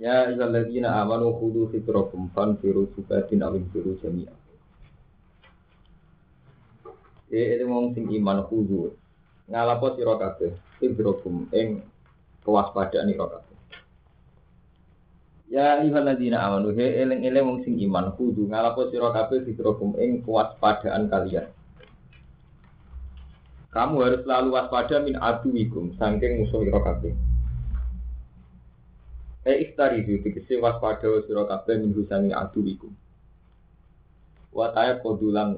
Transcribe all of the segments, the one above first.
Ya ayyuhalladzina amanu khudhu fitrakum fanfiru subatin aw infiru jami'a. E ini wong sing iman khudhu. Ngalapo sira kabeh fitrakum ing kewaspadaan ira kabeh. Ya ayyuhalladzina amanu he eling-eling wong sing iman khudhu ngalapo sira kabeh fitrakum ing kewaspadaan kalian. Kamu harus selalu waspada min aduwikum saking musuh ira. E ikhtaridu dikisi waspada sira kabeh min husani aduwikum. Wa ta'ya kodulan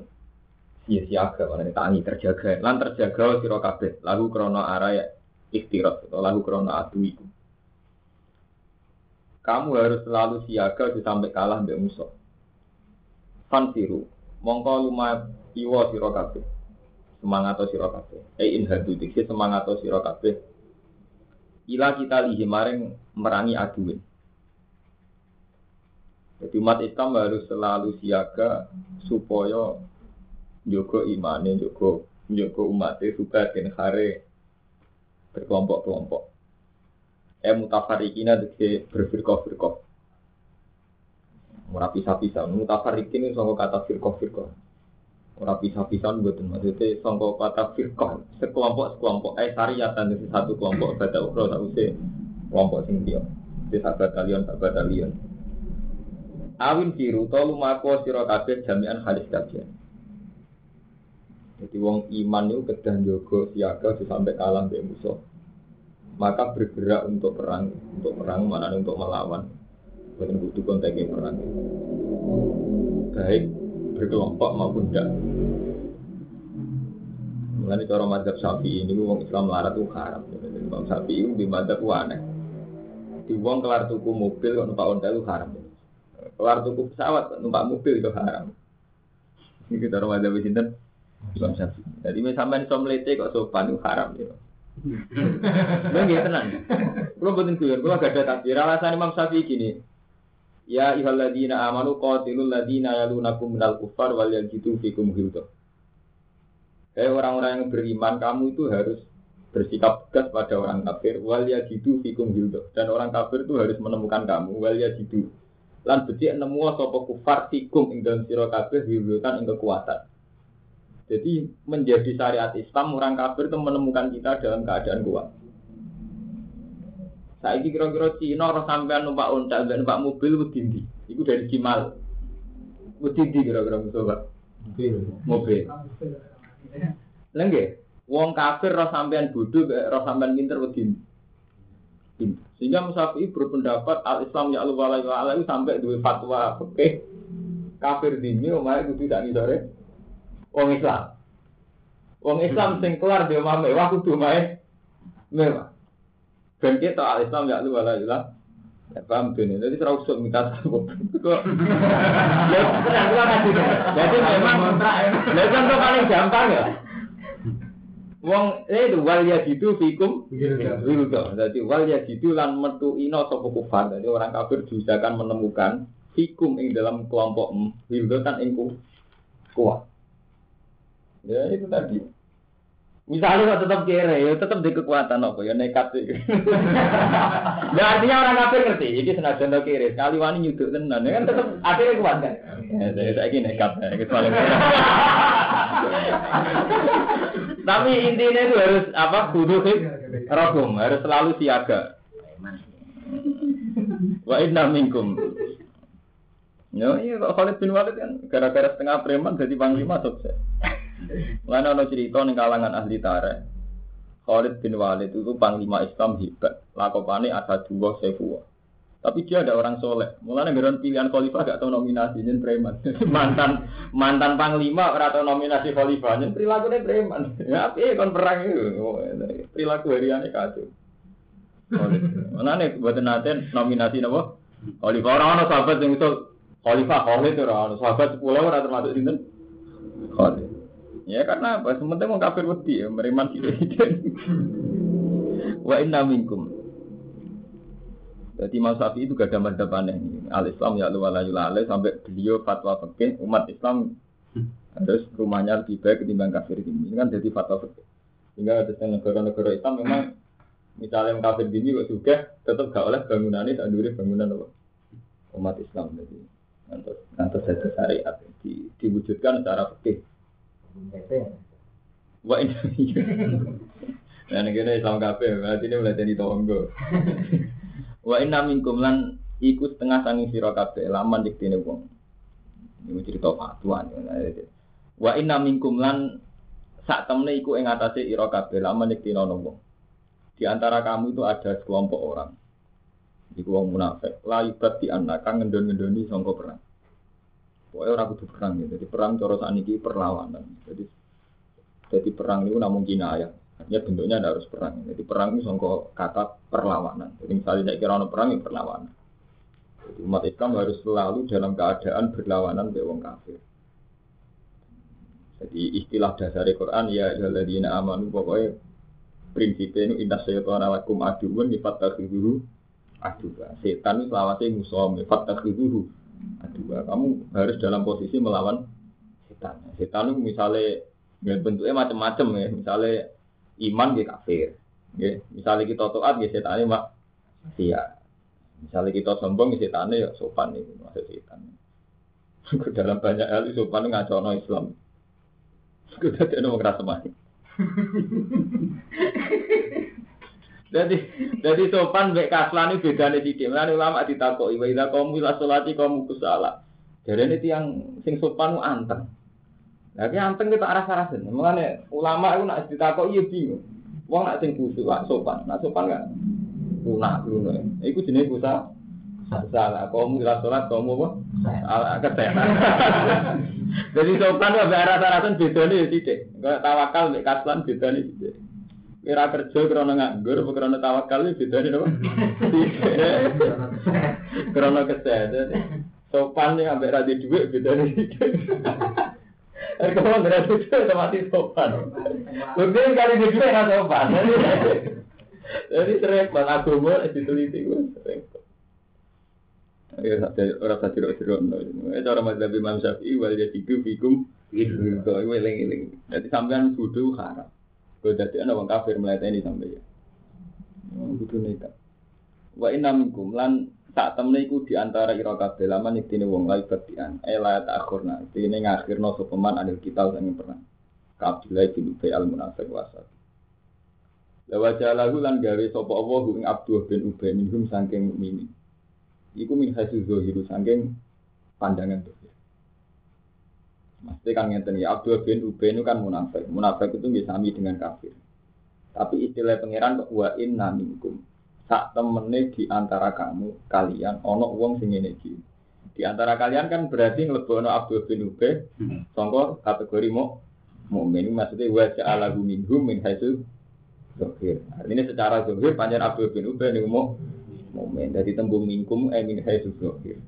sia-siaga mana tangi terjaga lan terjaga sira kabeh lagu krana araya ikhtirat atau lagu krana aduwikum. Kamu harus selalu siaga sampai kalah mbek musuh. Fansiru, mongko lumah iwa sira kabeh. Semangat sira kabeh. E in hadu dikisi semangat sira kabeh ila kita lihi maring merangi aduin. Jadi umat Islam harus selalu siaga supaya jogo imane, jogo jogo umatnya juga dan hare berkelompok-kelompok. Eh mutafarikina dike berfirqah-firqah. Ora pisah-pisah. Mutafarikin ini sangka kata firqah-firqah. Ora pisah-pisah mboten maksudnya sangka kata firqah sekelompok sekelompok eh syariatan dari satu kelompok beda ukro tak usah kelompok sing dia. Di sak batalion sak batalion. Awin siru to lumako sira kabeh jami'an halis kabeh. Jadi wong iman itu kedah jogo siaga sampai kalah mbek musuh. Maka bergerak untuk perang, untuk perang mana untuk melawan. Bukan butuh konteks perang. Baik berkelompok maupun tidak. Mengenai cara mazhab sapi ini, wong Islam larat itu haram. Imam sapi itu di mazhab itu aneh. Di wong kelar tuku mobil kok numpak ontel itu haram. Kelar tuku pesawat kok numpak mobil itu haram. Ini kita orang mazhab sinten Imam sapi. Jadi misalnya iso melete kok sopan itu haram ya. Memang gitu tenang. Kalau betul kuyon, kalau gak ada takbir, alasan Imam Syafi'i gini, Ya ayyuhalladzina amanu qatilul ladzina yalunakum minal kufar wal yajidu fikum ghildah. Hei orang-orang yang beriman, kamu itu harus bersikap tegas pada orang kafir wal yajidu fikum ghildah. Dan orang kafir itu harus menemukan kamu wal yajidu. Lan becik nemu sapa kufar fikum ing dalem sira kabeh ghildan ing. Jadi menjadi syariat Islam orang kafir itu menemukan kita dalam keadaan kuat. Saiki kira-kira Cina orang sampean numpak unta dan numpak mobil wedi ndi? Iku dari Cimal. Wedi ndi kira-kira Mustafa? Mobil. Mobil. Lengge, wong kafir roh sampean bodho roh sampean pinter wedi ndi? Sehingga Musafi berpendapat al Islam ya Allah wa ala itu sampai dua fatwa oke kafir dini omahe kudu tak sore wong Islam. Wong Islam sing kelar dia omah mewah kudu omahe mewah. Dan kita al Islam ya lu wala ilah. Ya paham tuh Jadi terus usah minta sambut. Kok? Jadi memang kontrak ya. Contoh paling gampang ya. Wong eh itu wal ya gitu fikum wirudo. Jadi wal ya gitu lan metu ino sapa kufar. Jadi orang kafir diusahakan menemukan fikum ing dalam kelompok wirudo kan ing kuat. Ya itu tadi. Misalnya kok tetap kere, ya tetap di kekuatan apa ya nekat sih. nah artinya orang kafir ngerti, jadi senajan to kere, sekali wani nyuduk tenan, ya kan tetap akhirnya kuat kan. Ya saya ini nekat, ya kecuali. Tapi intinya itu harus apa? Kudu rogum, harus selalu siaga. Wa inna minkum. Ya, iya Khalid bin Walid kan gara-gara setengah preman jadi panglima sukses. Mana ada cerita nih kalangan ahli tareh. Khalid bin Walid itu panglima Islam hebat. Lakopane ada dua sefuwa. Tapi dia ada orang soleh. Mulanya geron pilihan khalifah gak tahu nominasi jen preman. mantan mantan panglima ora nominasi khalifah jen perilaku preman. Ya tapi kon perang itu. Perilaku hariannya kacau. Nih buat nanti nominasi napa? Khalifah orang orang sahabat yang itu Khalifah Khalid orang orang sahabat sepuluh orang termasuk sinten? Khalid. Ya karena apa? Sementara mau kafir wedi, beriman tidak. Wa inna minkum. Jadi Imam Syafi'i itu gak ada madhab aneh. Al-Islam ya luwa layu sampai beliau fatwa fikih umat Islam harus rumahnya lebih baik ketimbang kafir ini. Ini kan jadi fatwa fikih. Sehingga ada negara-negara Islam memang misalnya yang kafir ini kok juga tetap gak oleh bangunan ini tak bangunan apa? umat Islam jadi nanti nanti jadi syariat di, diwujudkan secara fikih. Wah ini, nah ini Islam kafir berarti ini mulai jadi tonggo. Wa inna minkum lan iku setengah sanging sira kabeh laman diktine wong. Ini cerita fatwa. Wa inna minkum lan sak temne iku ing atase ira kabeh laman diktine wong. Di antara kamu itu ada sekelompok orang. Iku wong munafik. La ibad di anak kang ngendon-ngendoni sangka perang. Pokoknya orang kudu perang ya. Jadi perang cara saniki perlawanan. Jadi jadi perang itu namun kinayah. Artinya bentuknya ada harus perang. Jadi perang itu songko kata perlawanan. Jadi misalnya saya kira perang itu perlawanan. Jadi umat Islam harus selalu dalam keadaan berlawanan dengan orang kafir. Jadi istilah dasar Quran ya ladina amanu pokoknya prinsipnya itu indah syaitan alakum aduun dulu aduh setan itu selawatnya musuh dulu aduh kamu harus dalam posisi melawan setan setan itu misalnya ya bentuknya macam-macam ya misalnya iman dia kafir. Ya, misalnya kita taat ya setan mak sia. Misalnya kita sombong ya setan ya sopan itu maksud setan. Dalam banyak hal sopan no Islam. Kita tidak mau kerasa mati. Jadi jadi sopan baik kaslan itu beda nih di Mulane ulama ditakoki wa idza qamu ila sholati qamu kusala. Jadi ini tiang sing sopan anteng. Lagi anteng kita arah arahin. Mengenai ulama itu nak ditakok iya bingung. Wong nak sing busuk lah sopan, nak sopan kan lunak lunak. Iku jenis busa. Salah, kamu tidak sholat, kamu apa? Salah, kesehatan. Jadi sopan itu arah arahin beda nih titik. Kalau tawakal, mek kaslan beda nih titik. Kira kerja karena nganggur, karena tawakal itu beda nih? Karena kesehatan. Sopan nih ambek radi duit beda nih. Kalau nggak itu otomatis sopan. Mungkin kali di dua nggak sopan. Jadi sering bang agama diteliti gue sering. Ya, orang tadi orang seru, cara mazhab Imam Syafi'i wal jadidu fikum itu, itu eling eling. Jadi sampean kudu haram. Kalau jadi anak orang kafir melayani sampai ya. Kudu nekat. Wa inna minkum lan tak temne iku di antara ira kabeh laman iktine wong lain badian ela eh, tak akhirna ini ngakhirno sopeman anil kita sing pernah. Kabilai bin Ubay al munafik wasat Lawa jalahu lan gawe sapa Allah ing Abdul bin Ubay minhum saking mukminin. Iku min hasil zahiru saking pandangan. tuh Mesti kan ngeten ya Abdul bin Ubay itu kan munafik munafik itu bisa dengan kafir tapi istilah pangeran wa inna minkum sak temene di antara kamu kalian ono wong sing ngene iki. Di antara kalian kan berarti nglebono Abdul bin Ubay hmm. sangka kategori mu mukmin maksudnya wa ja'ala minhum min haitsu zahir. Artinya secara zahir panjang Abdul bin Ubay niku mau mukmin. Dadi tembung minkum eh min haitsu zahir.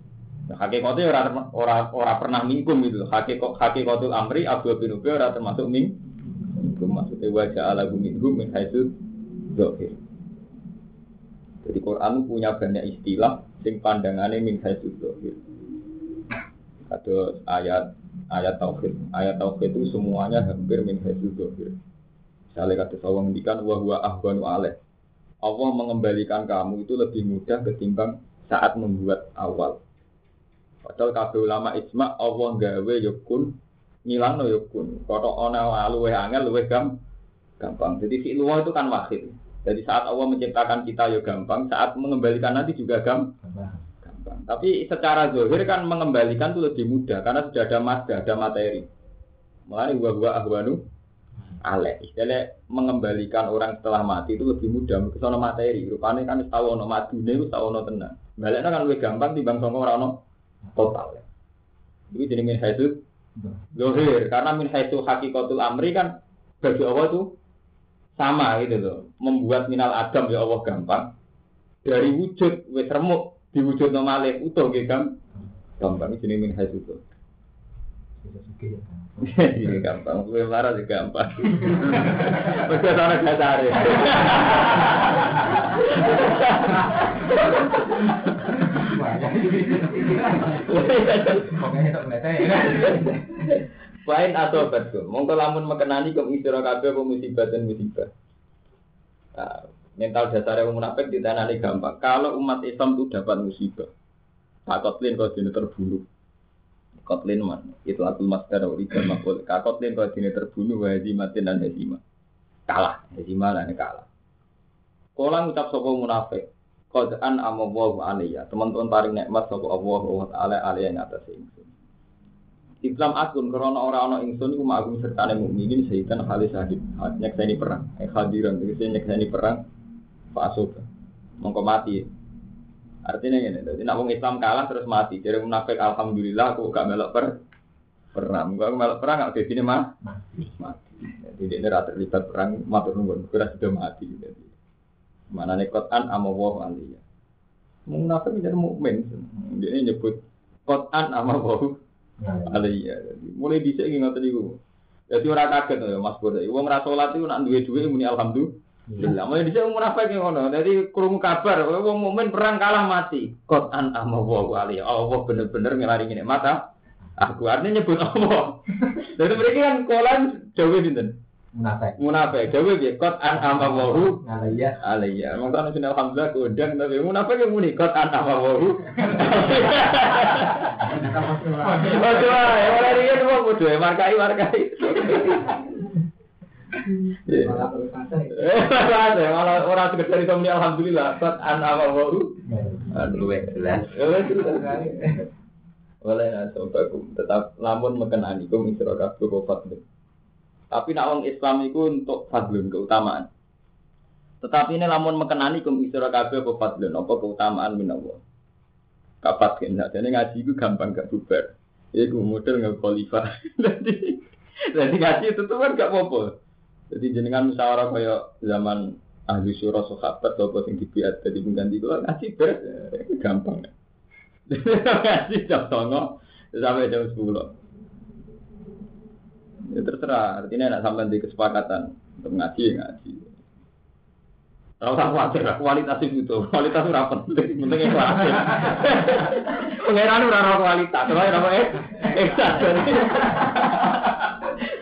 Nah, hakikatnya ora ora ora pernah mingkum itu. Hakikat hakikatul amri Abdul bin Ubay ora termasuk ming. Maksudnya wa ja'ala minhum min haitsu zahir. Jadi Quran punya banyak istilah sing pandangannya min dzahir. Ada ayat ayat tauhid. Ayat tauhid itu semuanya hampir min dzahir. Misalnya kata sawang ngendikan wa ahwanu. Allah mengembalikan kamu itu lebih mudah ketimbang saat membuat awal. Padahal kabeh ulama ijma Allah gawe yukun ngilang no yukun. Kalau ona luwe angel luwe gampang. Jadi fi'il itu kan wahid. Jadi saat Allah menciptakan kita ya gampang, saat mengembalikan nanti juga gampang. gampang. Tapi secara zahir kan mengembalikan itu lebih mudah karena sudah ada madda, ada materi. Mulai gua gua ahwanu ale. Istilahnya mengembalikan orang setelah mati itu lebih mudah. Kesono materi. Rupanya kan tahu ono madune tahu ono tenang. Baliknya kan lebih gampang dibanding orang ono total. Jadi jadi min haitsu zahir karena min haitsu hakikatul amri kan bagi Allah itu sama gitu loh. Membuat minal adam ya Allah gampang. dari wujud wis remuk diwujudno malih utuh nggih kan. Gampang jenenge min haitsu itu. Ini gampang, gue marah juga gampang. Mesti ada dasare. Wain atau betul, mongko lamun mekenani kok ngisira kabeh apa musibah dan musibah. Mental dasarnya wong munafik ditanani gampang. Kalau umat Islam itu dapat musibah, takotlin kau dini terbunuh. Kotlin man, itu aku master rijal makul. Kakotlin kau dini terbunuh, wajimatin dan hezimah. Kalah, hezimah dan kalah. Kala ngucap sapa munafik, qad an amawu alaiya. Teman-teman paring nikmat sapa Allah wa taala alaiya ing atas ingsun. Islam akun karena orang ana ingsun iku magung sertane mukminin sehitan halis hadid. Nyekseni perang, eh hadiran tegese nyekseni perang Pak Mongko mati. Artinya ini, jadi nak Islam kalah terus mati. Jadi munafik alhamdulillah aku gak melok per perang. Gak melok perang gak jadi mah mati. Jadi ini rata terlibat perang matur nuwun kira sudah mati. Jadi Mana nih Quran ama wah aliyah. Munafik menjadi mukmin. Dia nyebut Quran ama wah aliyah. Mulai bisa ingat tadi gue. Jadi orang kaget ya Mas Bro. Wong ra salat iku nak duwe-duwe muni alhamdulillah. Mulai bisa munafik ngono. Jadi krungu kabar wong mukmin perang kalah mati. Quran ama wah aliyah. Allah bener-bener ngelari ngene mata. Aku artinya nyebut Allah. Jadi mereka kan kolan jauh pinten munafik. Munafik. Dewe piye? Kot an ama wahu alayya. alayya. Mongko ana sing alhamdulillah kondang tapi munafik yang muni kot an ama wahu Ojo ae ora riyen wong kudu markai markai malah Eh, malah orang sekedar itu muni alhamdulillah kot an ama wahu aduh jelas Oleh nasobakum tetap lamun mekenanikum isra kabeh kofat tapi nak wong Islam itu untuk fadlun keutamaan. Tetapi ini lamun mekenani kum isra kabeh apa fadlun apa keutamaan minawa. Kapat kena. Jadi ngaji itu gampang gak bubar. Iku model nggak khalifah. Jadi jadi ngaji itu tuh kan gak apa-apa. Jadi jenengan musyawarah kayak zaman ahli syura sahabat atau sing dibiat jadi pengganti kula ngaji beres gampang. ngaji jam 09.00 sampai jam 10. Ya terserah, artinya nak sampai di kesepakatan untuk ngaji ya ngaji. Kalau usah khawatir, kualitas itu kualitas itu rapat, penting ikhlas. Pengiran ora kualitas, soalnya ora eh, ikhlas.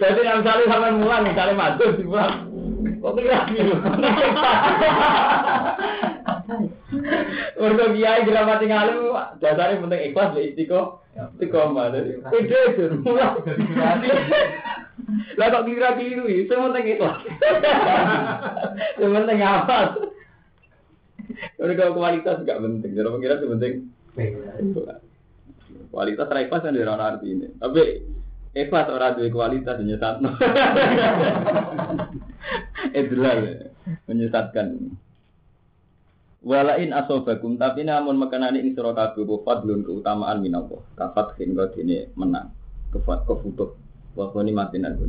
Jadi yang misalnya sampai mulang, misalnya maju di mulang, kok kira gitu? Mergo kiai diramati ngalim dasare penting ikhlas ya istiqo. Istiqomah. Ide itu mulang. Lah kok kira keliru sing penting ikhlas. Sing penting apa? Mergo kualitas gak penting, jadi pengira sing penting kualitas ikhlas kan ora arti ini. Tapi ikhlas ora duwe kualitas nyesatno. Idlal menyesatkan. Walain asobakum tapi namun makanani ing sira kabeh fadlun keutamaan minallah. Kafat khin dene menang. Kefat kefutuh. Wa matin aku.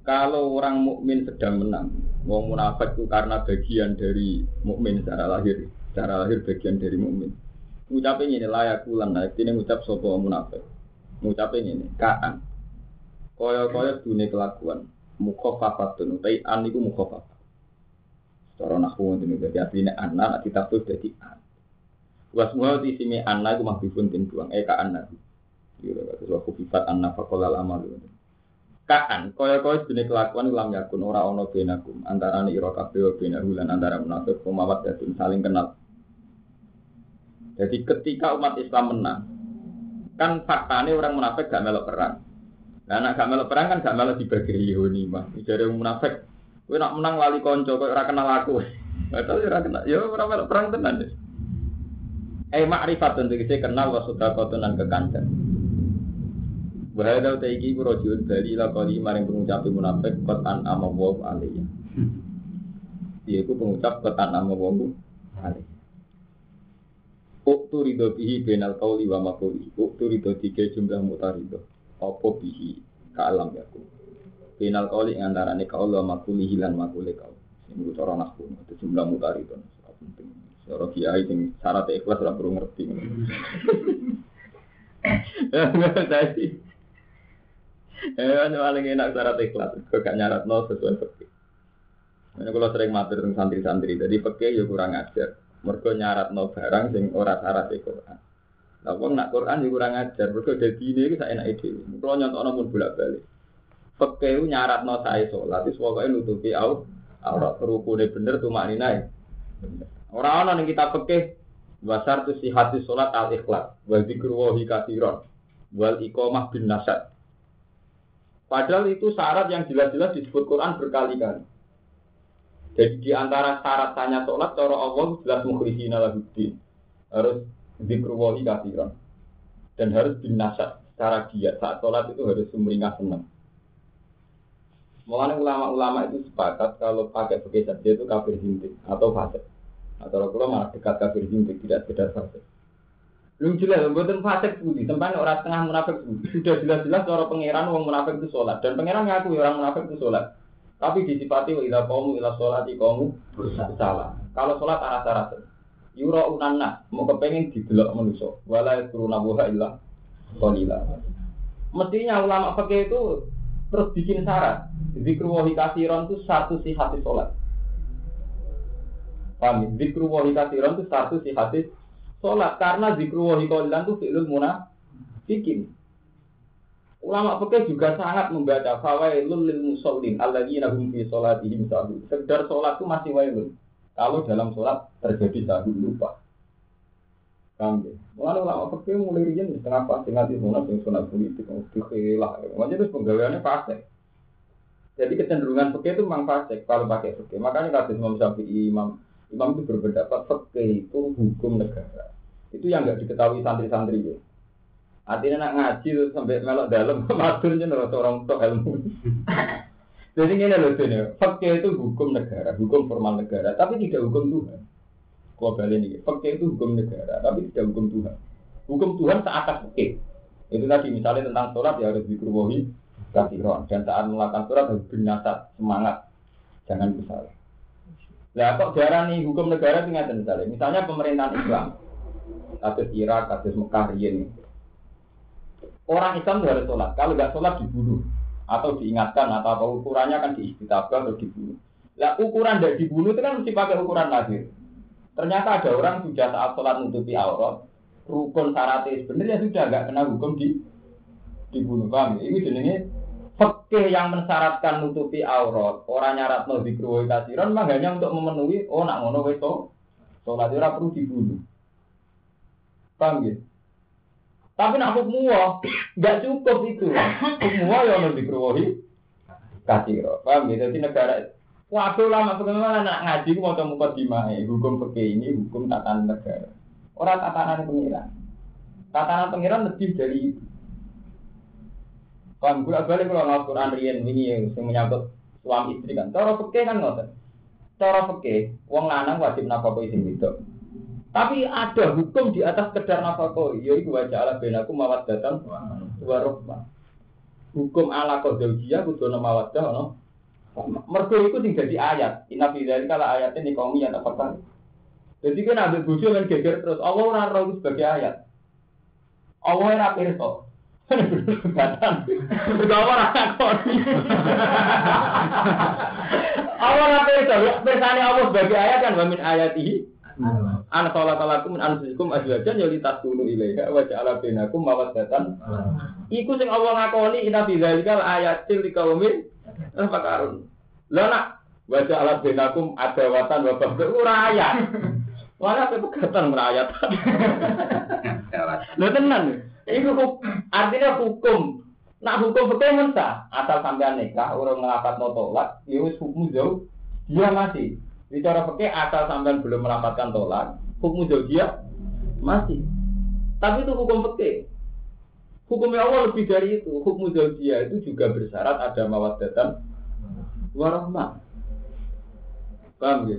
Kalau orang mukmin sedang menang, wong munafik itu karena bagian dari mukmin secara lahir, secara lahir bagian dari mukmin. Ngucapin ini layak ulang, nah ini ngucap sopo munafik. Ngucapin ini kaan. Koyo-koyo dunia kelakuan. Mukhofafatun, tapi an itu mukhofafat. Cara nahu ngoten dadi asline anna nek ditafsir dadi an. Semua di sini anna iku mahbubun tin buang eh ka anna. Yo kata wa kufifat anna faqala amal. Kaan kaya-kaya jenis kelakuan lam yakun ora ana benakum antarané ira kabeh benahu lan antara munafik pemawat dadun saling kenal. Jadi ketika umat Islam menang, kan faktanya orang munafik gak melok perang. Nah, anak gak melok perang kan gak melok dibagi Yahudi mah. Jadi munafik Kowe nak menang lali konco kok ora kenal aku. Atau ora kenal, ya ora perang tenan. Eh makrifat tentu kita kenal wa sedekatun lan kekancan. Wahada ta iki ku rajul bali la kali maring pengucap munafik an ama wa alaiya. Dia ku pengucap qad an ama wa alaiya. Uktu ridho bihi benal kauli wa makuli. Uktu ridho tiga jumlah mutarido. Apa bihi ka alam yakum. Final kali yang antara nih kau lo makuli hilan makuli kau. Ini cara nahku itu jumlah mutari itu penting. Cara kiai sing syarat ikhlas ora perlu ngerti. Jadi Eh, paling enak syarat ikhlas, kok gak nyarat no sesuai fikih. Ini kalau sering matur tentang santri-santri, jadi fikih ya kurang ajar. Mergo nyarat no barang sing ora syarat Quran. Lah wong nak Quran ya kurang ajar, mergo dadi ini iki sak enake dhewe. Kalau nyontokno pun bolak-balik. Fikih nyarat no sae salat, wis pokoke nutupi au aurat rukune bener tuh maknine. Ora ana ning kitab fikih wasar tu sihati salat al ikhlas wal dzikru wa hikatiron wal iqamah bin nasab. Padahal itu syarat yang jelas-jelas disebut Quran berkali-kali. Jadi di antara syarat tanya sholat, cara Allah jelas mukhlisina lahuddin. Harus dikruwahi kafiran. Dan harus binasa secara dia Saat sholat itu harus sumringah senang. Mulanya ulama-ulama itu sepakat kalau pakai pakai saja itu kafir hintik atau fasik. Atau kalau malah dekat kafir hintik, tidak sekedar fasik. Belum jelas, buatan fasik budi. Tempat orang tengah munafik. Sudah jelas-jelas orang pangeran orang munafik itu sholat. Dan pangeran ngaku orang munafik itu sholat. Tapi disifati wa ila kamu ila sholat di kamu salah. Kalau sholat arah arah Yuro unanna mau kepengen didelok manusia. Wala turuna buha illa qalila. Mestinya ulama pakai itu terus bikin syarat. Zikru wahi kasiron itu satu si hati sholat. Paham? Ya? Zikru wahi kasiron itu satu si hati sholat karena zikru wahi qalilan itu fi'lul munafikin. Ulama fikih juga sangat membaca fawailul lil musallin alladzina hum fi sholatihim sahun. Sekedar sholat itu masih wailun. Kalau dalam sholat terjadi sahun lupa. Kambing. Mulai ulama fikih mulai riyen setengah pas tinggal di sunat yang sunat politik dikhilah. Makanya itu penggaweannya fase. Jadi kecenderungan fikih itu memang fase kalau pakai fikih. Makanya kata Imam Syafi'i, Imam Imam itu berpendapat fakih itu hukum negara. Itu yang nggak diketahui santri-santri ya. Artinya nak ngaji terus sampai melok dalam maturnya nurut orang untuk ilmu. Jadi ini loh ini, fakih itu hukum negara, hukum formal negara, tapi tidak hukum Tuhan. Kau balik ini, fakih itu hukum negara, tapi tidak hukum Tuhan. Hukum Tuhan seatas fakih. Itu tadi misalnya tentang sholat ya harus dikerubuhi kafiron dan saat melakukan sholat harus bernasab semangat, jangan bersalah. Nah, kok darah nih hukum negara tinggal misalnya, misalnya pemerintahan Islam, kasus Irak, kasus Mekah, ini. Orang Islam harus sholat, kalau nggak sholat dibunuh atau diingatkan atau apa ukurannya kan diistitabah atau dibunuh. Nah, ukuran dari dibunuh itu kan mesti pakai ukuran lahir. Ternyata ada orang sudah saat sholat nutupi aurat, rukun syaratnya sebenarnya sudah nggak kena hukum di dibunuh kami. Ini jenenge Fakih yang mensyaratkan nutupi aurat, orang nyarat no dikruwi kasiran, mah hanya untuk memenuhi, oh nak ngono weto, sholat ora perlu dibunuh. Paham ya? Tapi nak hukum nggak cukup itu. Hukum ya ono dikruwi kasiro. Paham ya? Jadi negara Waduh lama bagaimana nak ngaji mau temu dimai hukum fakih ini hukum tatanan negara. Orang tatanan pengiran. Tatanan pengiran lebih dari itu. Paham gue balik kalau nggak Quran rian ini yang menyangkut suami istri kan. Cara fikih kan ngoten. Cara fikih, wong lanang wajib nafkahi sing itu. Tapi ada hukum di atas kedar nafkahi, yaitu wajah ala benaku mawat datang warokma. Hukum ala kodolgia kudu ana mawaddah no. Mergo iku sing dadi ayat. Inna fi dzalika la ayatin liqaumi yatafakkarun. Jadi kan ambil bojo geger terus Allah ora ora sebagai ayat. Allah ora pirsa. Batan. Bergawa rasa koni. Allah apa itu? Bersani Allah sebagai ayat kan wamin ayatihi. Anak sholat alakum min anfusikum azwajan ya litaskunu ilaiha wa ja'ala bainakum mawaddatan. Iku sing Allah ngakoni inna fi dzalikal ayatil liqaumin fakarun. Lah nak wa ja'ala bainakum adawatan wa baghdha ora ayat. Wala pegatan merayat. Lho tenan. Itu artinya hukum. Nah hukum fikih mentah asal sampean nikah orang ngelapat no tolak, ya hukum jauh dia masih. Bicara fikih asal sampean belum melapatkan tolak, hukum jauh dia masih. Tapi itu hukum fikih. Hukumnya Allah lebih dari itu. Hukum dia itu juga bersyarat ada mawaddatan warahmah. Paham ya?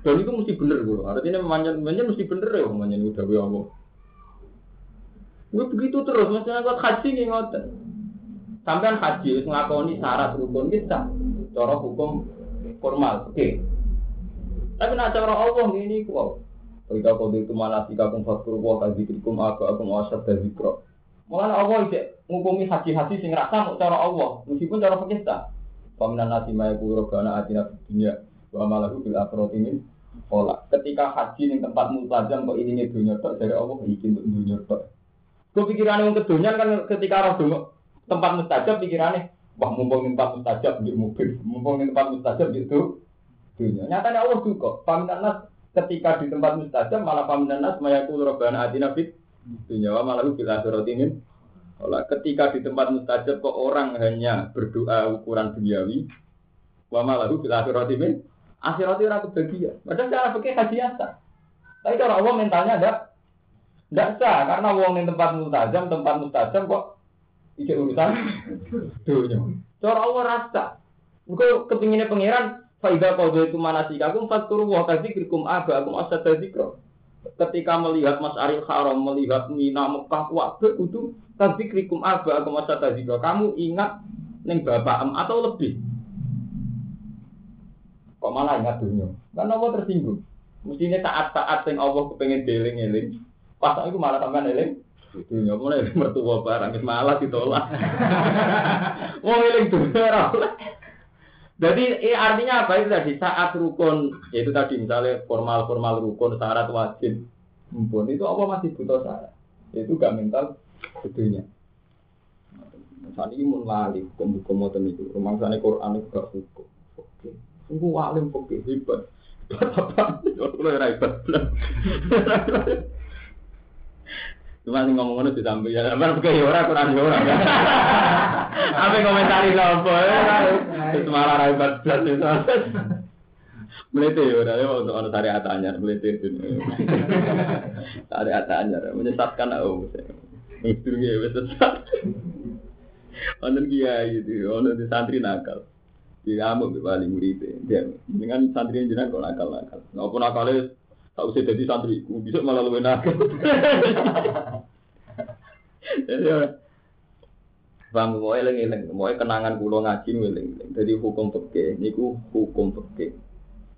Dan itu mesti bener gue. Artinya manjan manjan mesti bener ya manjan udah Allah. Gue begitu terus, maksudnya gue haji nih ngoten. Sampai haji ngakoni syarat rukun kita, cara hukum formal, oke. Okay. Tapi nak cara Allah ini kok, Ketika kau itu mana sih kakum fakir wah kadzikrikum aku aku asad dzikra. Mulane Allah iki ngukumi haji-haji sing rasa mau cara Allah, meskipun cara fikih ta. Paminan nasi maya kuro gana atina dunia wa malahu bil akhirati min olah. Ketika haji ning tempat mutajam kok ini dunia tok dari Allah iki untuk dunia tok. Kepikiran yang kedonyan kan ketika roh dungo tempat mustajab pikirannya wah mumpung tempat mustajab di mobil, mumpung tempat mustajab itu dunia. Nyatanya Allah juga. Paminan nas ketika di tempat mustajab malah paminan nas maya kuro gana atina fit dunia wa malahu bil akhirati min Olah, ketika di tempat mustajab kok orang hanya berdoa ukuran duniawi, wa malahu bil akhirati min akhirati ora kebahagiaan. Padahal cara haji asa. Tapi cara Allah mentalnya ada tidak sah karena wong di tempat mustajab, tempat mustajab kok ijek urusan dunia. Cara Allah rasa. Engko kepinginnya pangeran Faida qadha itu manasikakum faturu wa kadzikrikum abaakum asad dzikra. Ketika melihat Mas Aril Haram, melihat Mina Mekah, wabe kudu tadzikrikum abaakum asad dzikra. Kamu ingat ning bapak em atau lebih. Kok malah ingat dunia? Karena Allah tersinggung. Mestinya saat-saat yang Allah kepengen deling-eling, pas itu malah sampean eling dunia mulai mertua barang malah ditolak. Wong eling dunia. Jadi eh, artinya apa itu tadi saat rukun yaitu tadi misalnya formal-formal rukun syarat wajib mumpun itu apa masih butuh syarat itu gak mental dunia. Saat ini mun lali hukum-hukum moten itu rumah sana Quran itu gak hukum. Oke, sungguh alim oke hebat. Apa? Kalau hebat. Cuma sing ngomong ngono ditambahi ya, sampean kaya ora Quran ya ora. Apa komentari sapa? Wis malah ra hebat blas itu. Melete ya ora ya untuk ono syariat anyar melete itu. Syariat anyar menyesatkan aku. Itu ya wis sesat. Ono kiai itu, ono di santri nakal. Dia kamu paling murid dia. Dengan santri jenengan kok nakal-nakal. Napa nakale tak usah jadi santri, bisa malah lebih nakal. Bang, mau eling, mau kenangan kulo ngaji eling. Jadi hukum peke, niku hukum peke.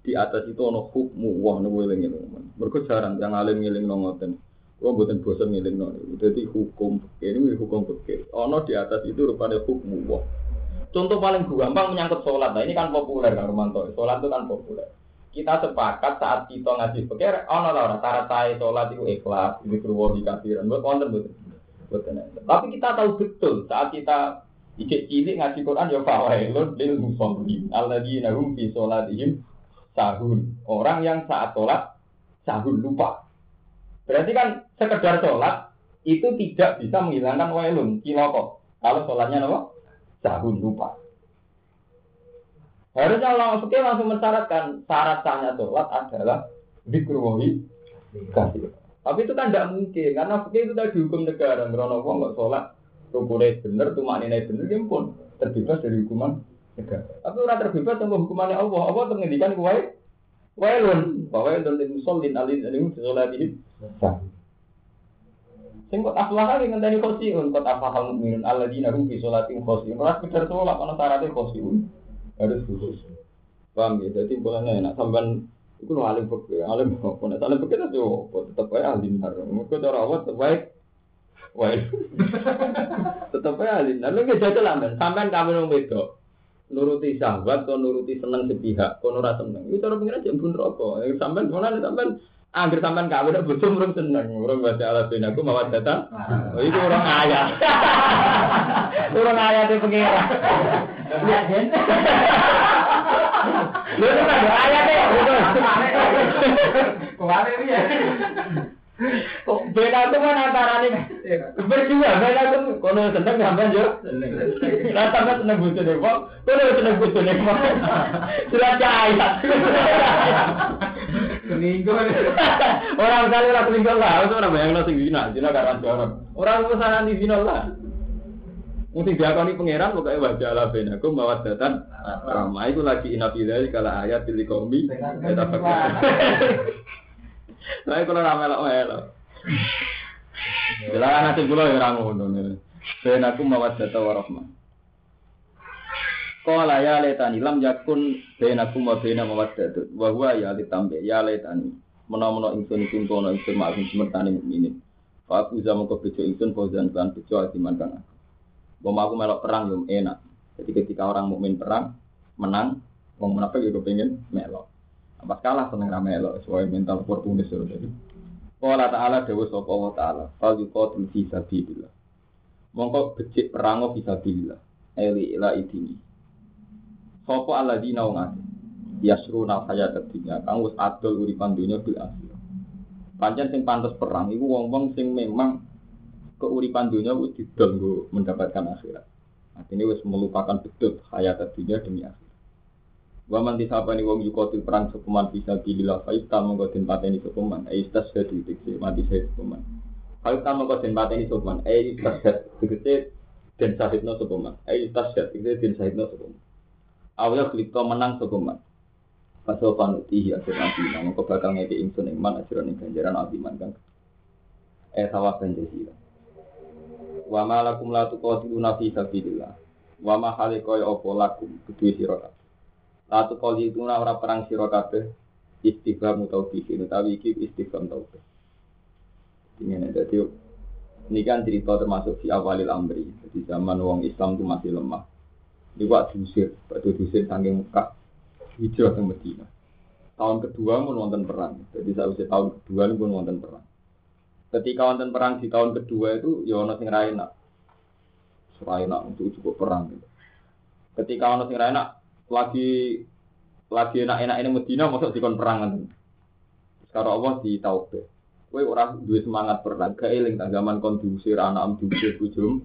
Di atas itu ono hukmu, wah niku eling eling. Mereka jarang yang alim eling nongoten. Kulo buatan bosan eling nongoten. Jadi hukum peke ini hukum peke. Ono di atas itu rupanya hukmu, wah. Contoh paling gampang menyangkut sholat. Nah ini kan populer kan Romanto. Sholat itu kan populer. Kita sepakat saat kita ngaji pikir, oh no, no, syarat saya sholat itu ikhlas, keluar di kafiran. Buat konten betul. Tapi kita tahu betul saat kita ijek cilik ngaji Quran ya fawailun lil musallin alladzina hum fi sholatihim sahun. Orang yang saat sholat sahun lupa. Berarti kan sekedar sholat itu tidak bisa menghilangkan wailun kiloko. Kalau sholatnya apa? Sahun lupa. Harusnya Allah fikih langsung mensyaratkan syarat sahnya sholat adalah dikruwahi kasih. Tapi itu kan tidak mungkin karena fikih itu tadi hukum negara. Merono wong nggak sholat rukunnya bener, tuh maknanya bener, dia pun terbebas dari hukuman negara. Tapi orang terbebas sama hukumannya Allah. Allah menghentikan kue wailun itu lil musallin alin alim sholatihim Sing kok aflah kali ngenteni khosiun, kok afahal mukminun alladzina hum fi sholatihim khosiun. Ora sekedar sholat ana syaratnya khosiun harus khusus paham ya jadi bukan enak sampean itu no alim pekir alim apa nih alim pekir itu apa tetap aja alim nar mungkin cara apa terbaik wae. tetap aja alim nar. Lo nggak jajal amen. sampean kamu wong wedok. nuruti sahabat atau nuruti seneng sepihak, kau nurat senang. Itu cara pengen aja bun rokok. Sampai mana nih sampai Angger sampean kawin udah bojo murung seneng. Murung baca ala bin aku mawat datang. Oh itu orang ayah. orang ayah itu pengira. Lihat den. Lu itu kan ayah deh. Ke mana ini ya? Kok beda tuh kan antara nih berdua beda tuh kono seneng sampean yo. Lah sampean seneng bojo deh kok. Kono seneng bojo deh kok. Sudah. Seminggu. Orang kali orang selingkuh lah, itu orang bayang nasi zina, zina karena jorok. Orang pesanan di zina lah. Mungkin dia kali pangeran pokoknya wajah ala benakum bawa datan. Ramai itu lagi inafidai kalau ayat pilih komi. Kita pakai. Tapi kalau ramai lah, oh lo. Jelas nanti pulau yang rangu nih. Benakum bawa data warahmah. Qala ya letani lam yakun bainakum wa baina mawaddatun wa huwa ya litambe ya letani menawa-menawa ingsun iku kono ingsun ma'ruf semertane mukminin. Fa aku zaman kok bejo ingsun fauzan kan bejo adiman kang. Wong aku melok perang yo enak. Jadi ketika orang mukmin perang menang, wong munafik juga pengen melok. Apa kalah seneng ra melok sesuai mental oportunis yo jadi. Qala ta'ala dewa sapa wa ta'ala, fal yuqatil fi sabilillah. Mongko becik perang fi sabilillah. Eli ila idini. Sapa alladzina wong akeh. Yasruna dunya kang wis adol uripan dunya bil akhir. Pancen sing pantes perang iku wong-wong sing memang keuripan dunia wis didol mendapatkan akhirat. Artinya wis melupakan betul hayat dunia demi akhirat. Wa man disabani wong yukotil perang sepeman bisa bilillah fa ifta mongko den pateni sepeman ai istas hadi dikse mati saya sepeman. Fa ifta mongko den pateni sepeman ai istas dikse den sahidno sepeman ai istas. Awalnya klipto menang sepeman. Pasal panuti akhir nanti, namun kau bakal ngeke insun iman ajaran yang ganjaran abiman kan. Eh sawah ganjasi. Wa ma lakum la tuqatiluna fi sabilillah. Wa ma hale kaya apa lakum kedue sira kabeh. La tuqatiluna ora perang sira kabeh istighfar mutawfiqin utawi iki istighfar tauhid. Ini jadi ini kan cerita termasuk di awalil amri. Jadi zaman wong Islam itu masih lemah. Ini waktu diusir, waktu diusir saking Mekah hijrah ke Medina. Tahun kedua pun wonten perang. Jadi saya usia tahun kedua pun wonten perang. Ketika wonten perang di tahun kedua itu ya ono sing enak. Ora enak untuk cukup perang gitu. Ketika ono sing enak lagi lagi enak-enak ini Medina masuk dikon perang kan. Sekarang Allah di taube. Kowe ora duwe semangat perang, keeling tak zaman kon diusir anak diusir bujum.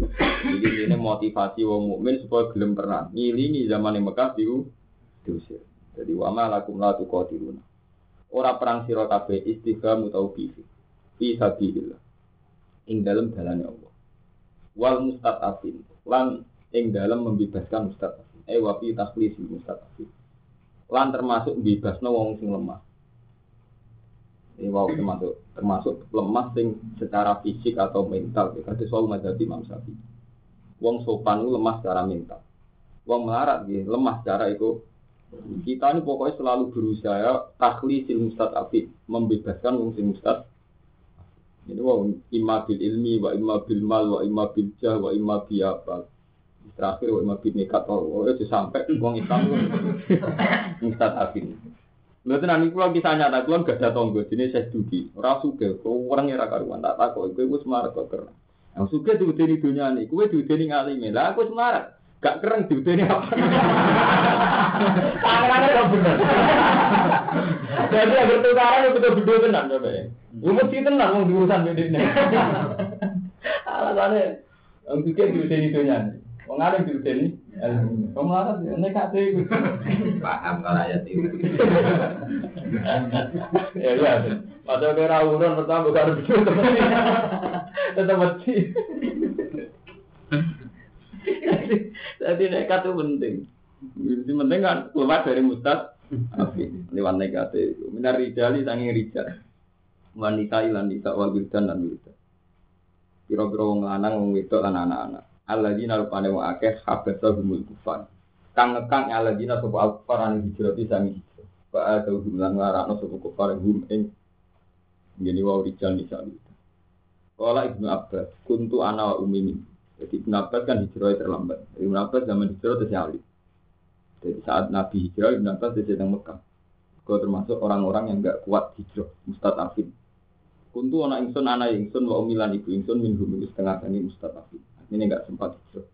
Jadi ini motivasi wong mukmin supaya gelem perang. Ngilingi zaman yang Mekah diu diusir. Jadi wama lakum la tuqatiluna. Ora perang sira kabeh istighfar mutau bifi. Fi sabilillah. Ing dalam dalane Allah. Wal mustaqafin. Lan ing dalam membebaskan mustaqafin. Eh wa fi takhlisi mustaqafin. Lan termasuk bebasno wong sing lemah. Ini wow termasuk termasuk lemah sing secara fisik atau mental. Kata soal mazhab Imam Syafi'i. Wong sopan lemah secara mental. Wong melarat gitu, lemah secara itu kita ini pokoknya selalu berusaha takhli sil mustad afid, membebaskan wong sing mustad. Ini wong imma bil ilmi wa imma bil mal wa imma bil jah wa imma bi apa. Terakhir wa imma bil nikat oh itu sampai wong Islam mustad afid. Lalu nanti kalau bisa nyata, kalau gak ada tonggo, jenis saya dugi, orang suka, kau orang yang raka ruan, tak takut, kau gue semarat kok keren. Yang suka diudeni dunia nih, kue diudeni ngalimi, lah aku semarat, gak keren diudeni apa? Tangannya gak bener. Jadi yang bertukaran itu betul betul tenang, coba ya. Lu mesti tenang, mau diurusan bedanya. Alasannya, yang suka diudeni dunia nih. Wong alim diudeni, wong larat nekat itu. Paham kalau ayat itu. Ya iya. Padahal kira urun pertama bukan begitu tetap mati. Jadi nekat itu penting. Itu penting kan keluar dari mustad. Lewat nekat itu. Minar rijali sangi rijal. Wanita ilan nisa wal wildan dan wildan. Kira-kira wong lanang wong wedok lan anak-anak. Alladzina rupane wong akeh habasa humul kufar. Kang ngekang alladzina sapa al-kufar an hijrah sangi hijrah. Wa ada hubungan ngarakno sapa kufar hum ing jadi wau rijal nisa wildan. Kala Ibnu Abbas, kuntu ana wa ummi Jadi Ibnu Abbas kan hijrah terlambat. Ibnu Abbas zaman hijrah terus alim. Jadi saat Nabi hijrah, Ibnu Abbas sedang Mekah. Kau termasuk orang-orang yang enggak kuat hijrah, mustadafin. Kuntu anak ingsun anak ingsun wa umilan ibu ingsun min hum setengah tani mustadafin. Ini enggak sempat hijrah.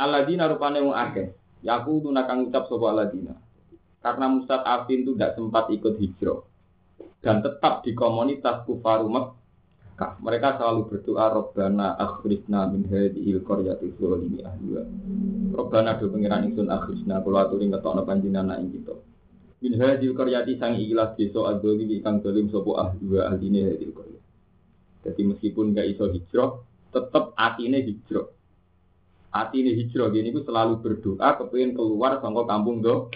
Aladina rupane wong akeh. Ya aku tuh nakang ucap sapa aladina. Karena mustadafin itu tidak sempat ikut hijrah dan tetap di komunitas kufaru Mekah. Mereka selalu berdoa Robbana akhrijna min hadhil qaryati dzalimi ahliha. Robbana do pengiran ingsun akhrijna kula aturi ngetokno panjenengan ing kita. Min hadhil qaryati sang ilah desa adzalimi kang zalim sapa ahliha ahline qaryah. Jadi meskipun nggak iso hijrah, tetap atine hijrah. Atine hijrah gini ku selalu berdoa kepengin keluar saka kampung do.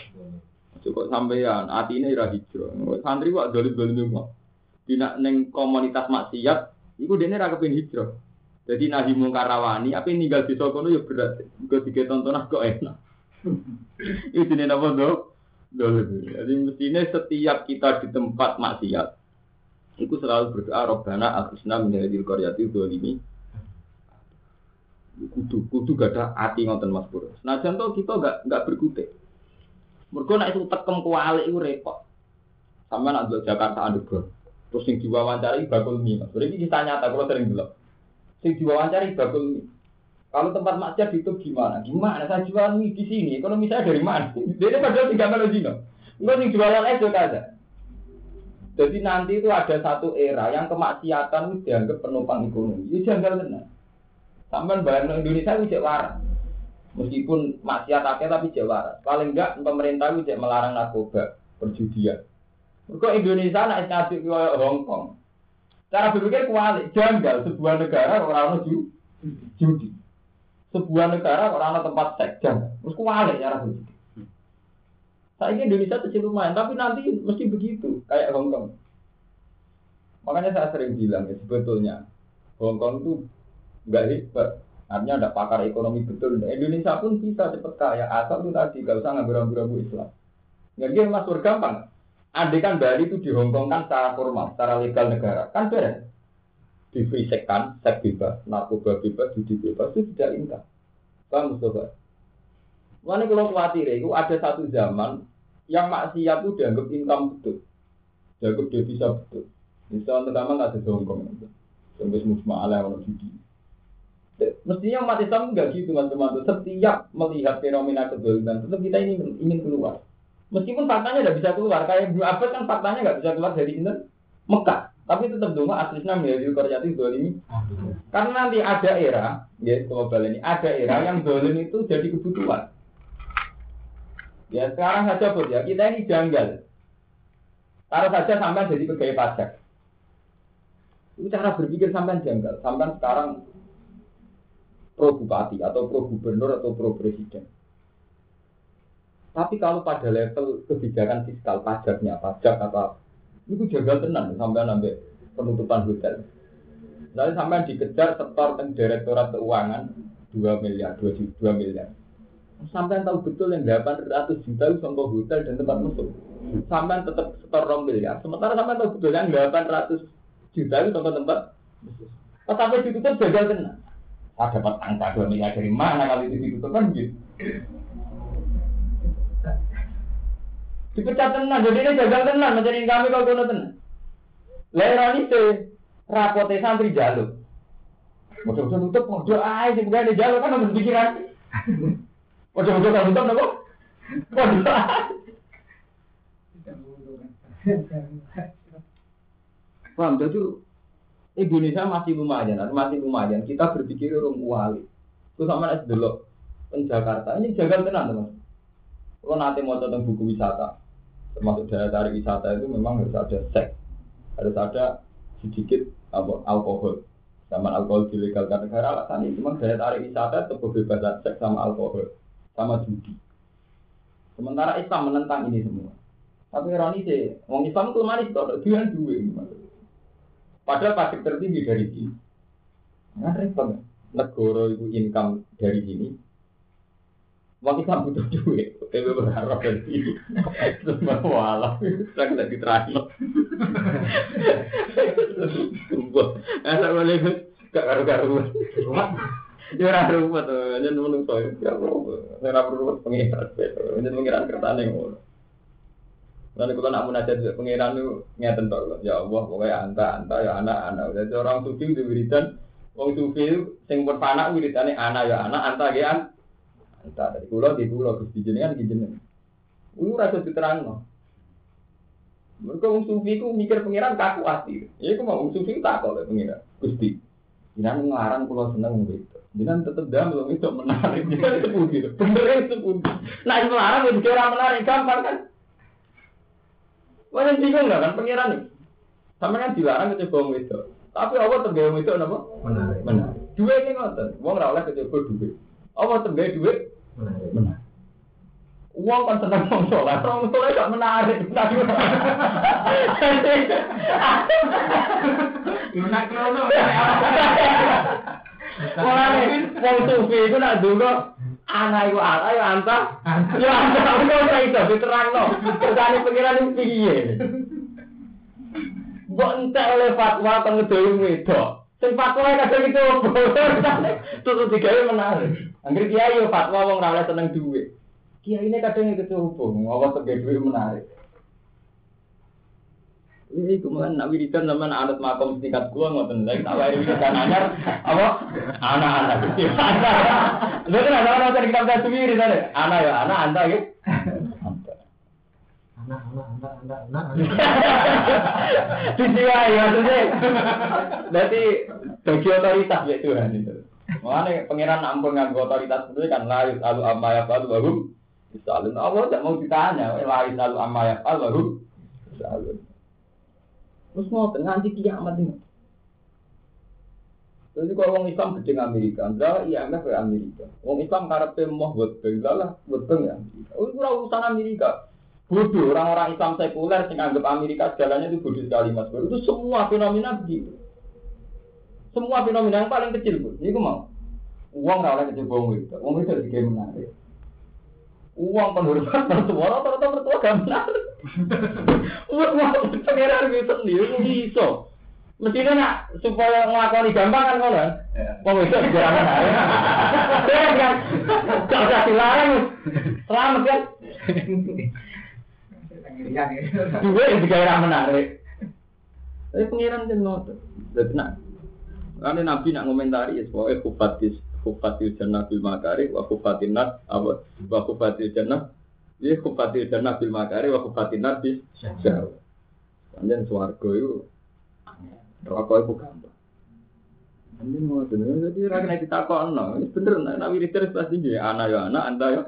Cukup sampean atine ora hijrah. Santri kok dolim-dolim kok. Dina neng komunitas maksiat, iku dene ra kepengin hijrah. Jadi nahi mungkar rawani, apa ninggal di kono ya berat. Kok tiga tontonan kok enak. Itu jenenge apa? Dolim. Jadi mestinya setiap kita di tempat maksiat, itu selalu berdoa Robbana akhusna min hadil qaryati dzalimi. Kudu kudu gak ada hati ngoten Mas Pur. Nah contoh kita gak gak berkutik. Mergo nek itu tekem kualik itu repot. Sama nak dulu Jakarta Underground. Terus yang diwawancari bakul mie. Mas. Ini kisah nyata kalau sering bilang. Yang diwawancari bakul mie. Kalau tempat maksiat itu gimana? Gimana? Saya jual mie di sini. Ekonomi saya dari mana? Dia padahal tinggal kalau Enggak yang jualan es ada. Jadi nanti itu ada satu era yang kemaksiatan dianggap penumpang ekonomi. Itu janggal benar. Sampai bayar Indonesia itu waras. Meskipun maksiat akhir tapi cek waras. Paling enggak pemerintah itu cek melarang narkoba, perjudian. Kok Indonesia nak ngaduk ke Hong Kong. Cara berpikir kuali, janggal sebuah negara orang orang judi. Sebuah negara orang tempat seks janggal. Terus kuali cara berpikir. Saya Indonesia kecil lumayan, tapi nanti mesti begitu kayak Hong Kong. Makanya saya sering bilang ya sebetulnya Hong Kong itu nggak hebat. Artinya ada pakar ekonomi betul. Indonesia pun bisa cepat kaya asal itu tadi gak usah ngambil-ngambil Islam. Nggak dia masuk gampang. Andai kan Bali itu di Hong Kong kan secara formal, secara legal negara, kan beres. Difisikkan, seks bebas, narkoba bebas, judi bebas, itu tidak income. Paham Mustafa? Mana kalau khawatir itu ada satu zaman yang maksiat itu dianggap income betul, dianggap dia bisa betul. Misalnya pertama nggak ada jongkong, sampai semua ala orang. Mestinya umat Islam nggak gitu mas teman Setiap melihat fenomena kedoliman, tetap kita ini ingin keluar. Meskipun faktanya tidak bisa keluar, kayak Ibnu Abbas kan faktanya nggak bisa keluar dari ini Mekah. Tapi tetap dong aslinya menjadi korjati ini. Karena nanti ada era, ya global ini, ada era yang dolim itu jadi kebutuhan. Ya sekarang saja pun ya, kita ini janggal. Taruh saja sampai jadi pegawai pajak. Itu cara berpikir sampai janggal. Sampai sekarang pro bupati atau pro gubernur atau pro presiden. Tapi kalau pada level kebijakan fiskal pajaknya, pajak atau itu jaga tenang sampai sampai penutupan hotel. Lalu sampai dikejar setor direktorat keuangan 2 miliar, 2, 2 miliar. Sampai tahu betul yang 800 juta itu contoh hotel dan tempat masuk. Sampai tetap setor rombel ya. Sementara sampai tahu betul yang 800 juta itu contoh tempat. Pas sampai ditutup jaga tenang. Saya dapat angka 2 miliar dari mana kali itu ditutup kan gitu. Dipecat tenang, jadi ini jaga tenang, mencari kami kalau kono tenang. Leroni itu rapote santri jaluk. Mudah-mudahan tutup, mudah aja, bukan ada jaluk kan harus pikiran. Ojo-ojo kan tutup nopo? Paham, jadi Indonesia masih lumayan, masih lumayan. Kita berpikir orang wali. Terus sama es dulu, Jakarta ini jaga tenang teman. Kalau nanti mau tentang buku wisata, termasuk daya tarik wisata itu memang harus ada seks, harus ada sedikit alkohol. Sama alkohol dilegalkan negara alasan ini memang daya tarik wisata itu kebebasan seks sama alkohol sama judi. Sementara Islam menentang ini semua. Tapi ironi sih, orang Islam itu manis kok, dia dua. Padahal pasti tertinggi dari sini. Nah, repot. Negara itu income dari sini. Wong Islam butuh duit, tapi berharap dari sini. Semua walau, sekarang tidak diterangin. Sumpah, assalamualaikum. Gak karu-karuan. Ya ora ruwet, yen menungso ya ora ruwet pengiran. Yen pengiran kertane ngono. Lalu kalau nak munajat juga pengiran itu ngeten tok ya Allah pokoknya anta anta ya anak anak. Jadi orang sufi itu wiridan, wong sufi itu sing pun panak wiridane anak ya anak anta ya an. Anta dari pulau di pulau gusti jenengan di jenengan. Ini rasa diterang Mereka wong sufi itu mikir pengiran kaku hati. Ya itu mau wong sufi tak kok pengiran gusti. Jangan ngelarang pulau seneng gitu. Jangan tetap belum itu menarik. Jangan sepundi. Bener sepundi. Nah itu melarang itu kira menarik gampang kan? Wah bingung nggak kan pengiran nih? Sama kan dilarang ke coba itu. Tapi Allah tergaya itu apa? Menarik. Menarik. Dua ini ngotot. Uang rawleh ke coba duit. Allah tergaya duit. Menarik. Menarik. Uang kan senang mau sholat, orang sholat gak menarik. Menarik krono. Mulane wong sufi iku nak ndonga Anak iku anak ya anta. Ya anta ora usah itu diterangno. Kersane pengiran iki piye? Mbok entek oleh fatwa teng wedok. Sing fatwa kadang itu terus digawe menarik. Anggere kiai yo fatwa wong ora oleh seneng duit. Kiai ini kadang itu hubung, awas sebagai duit menarik. Ini kemudian nak wiridan zaman anak makom tingkat gua ngoten lagi tak wae wiridan anyar apa anak-anak Lha kan ana ana sing kita wirid ada. Anak ya anak anda ya. Anak, anak, anak, anak, anak. Disiwai maksudnya. Berarti bagi otoritas ya Tuhan itu. Makanya pangeran ampun nganggo otoritas itu kan layu lalu amma ya bahum misalun Allah tidak mau ditanya layu lalu amma ya misalun terus mau nganti kiamat ini jadi kalau orang Islam gede Amerika, iya IMF ke Amerika. Orang Islam karepe mau buat lah buat ya. Oh, itu urusan Amerika. Bodoh, orang-orang Islam sekuler yang anggap Amerika segalanya itu bodoh sekali mas. Itu semua fenomena begitu. Semua fenomena yang paling kecil pun, ini mau. Uang nggak oleh kecil bohong itu, uang itu juga menarik. Uang penghormatan mertua, rata-rata mertua gak menarik. Uang uang pengeran itu sendiri bisa. Mestinya nak supaya ngelakoni gampang kan. Wong itu juga menarik. Dia kan gak usah dilarang. Selamat kan. Juga yang juga menarik. Tapi pengiran kan. Jadi nak karena Nabi nak ngomentari ya pokoknya kufatis kufatil jannah bil makari wa kufatin nas apa wa kufatil jannah ya kufatil jannah bil makari wa kufatin nas bis syahwa. Panjen swarga itu rokok itu gampang. Ini mau bener, jadi rakyat kita kok no, ini bener, nah, nabi Rizal pasti dia anak ya anak, anda ya.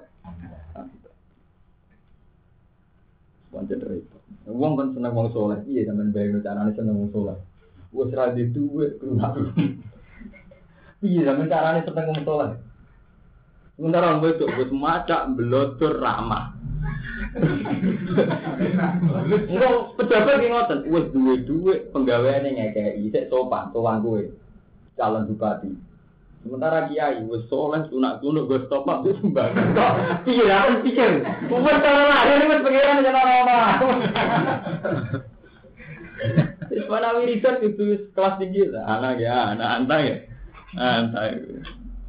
Panjen repot. Uang kan seneng wong soleh, iya sampean bayang carane seneng wong soleh. Wes ra di duwe keluar. Sampe carane seneng wong saleh. Sementara wong wedok wis macak blotor ramah. Enggak pejabat ki ngoten, wis duwe duwe penggaweane ngekeki sik sopan sowan kowe. Calon bupati. Sementara kiai wis soleh tunak tunuk gue stop up wis mbak. Kok piye aku pikir. Wis cara lahir wis pengiran jeneng omah. Wis mana wiridan itu kelas tinggi. Anak ya, anak anta ya. Anta.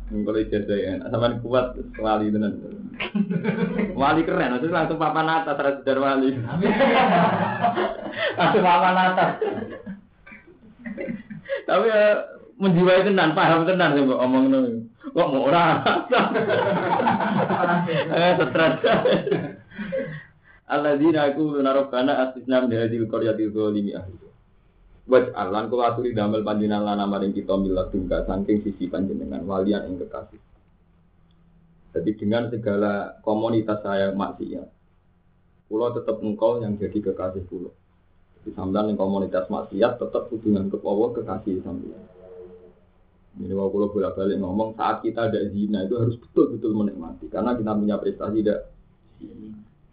Kalau ijazah ya, sama kuat wali tenan. Wali keren, itu langsung papan atas, terus dari wali. langsung papan atas. Tapi ya menjiwai tenan, paham tenan sih omong nih. Kok mau orang? Eh, stres. Alladzina aku narokana asisna min hadhil qaryati zalimi Waj alan kula aturi damel panjenengan lan maring kita milat tungga saking sisi panjenengan walian ing kekasih. Jadi dengan segala komunitas saya maksiat, pulau tetap engkau yang jadi kekasih pulau. Jadi sampean yang komunitas maksiat tetap hubungan ke Allah kekasih sampean. Ini kalau pulau bolak balik ngomong saat kita ada zina itu harus betul-betul menikmati karena kita punya prestasi tidak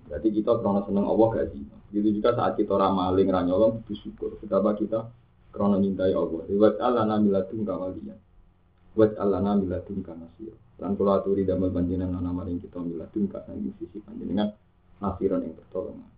Berarti kita karena seneng Allah gak zina. Gitu juga saat kita ramaling ranyolong bersyukur. Betapa kita karena nyintai Allah. Wat Allah namilatun kawalian. Allah namilatun kanasir. Dan kalau aturi damel panjenengan nama maring kita milatun ka sisi panjenengan nasiran yang pertolongan.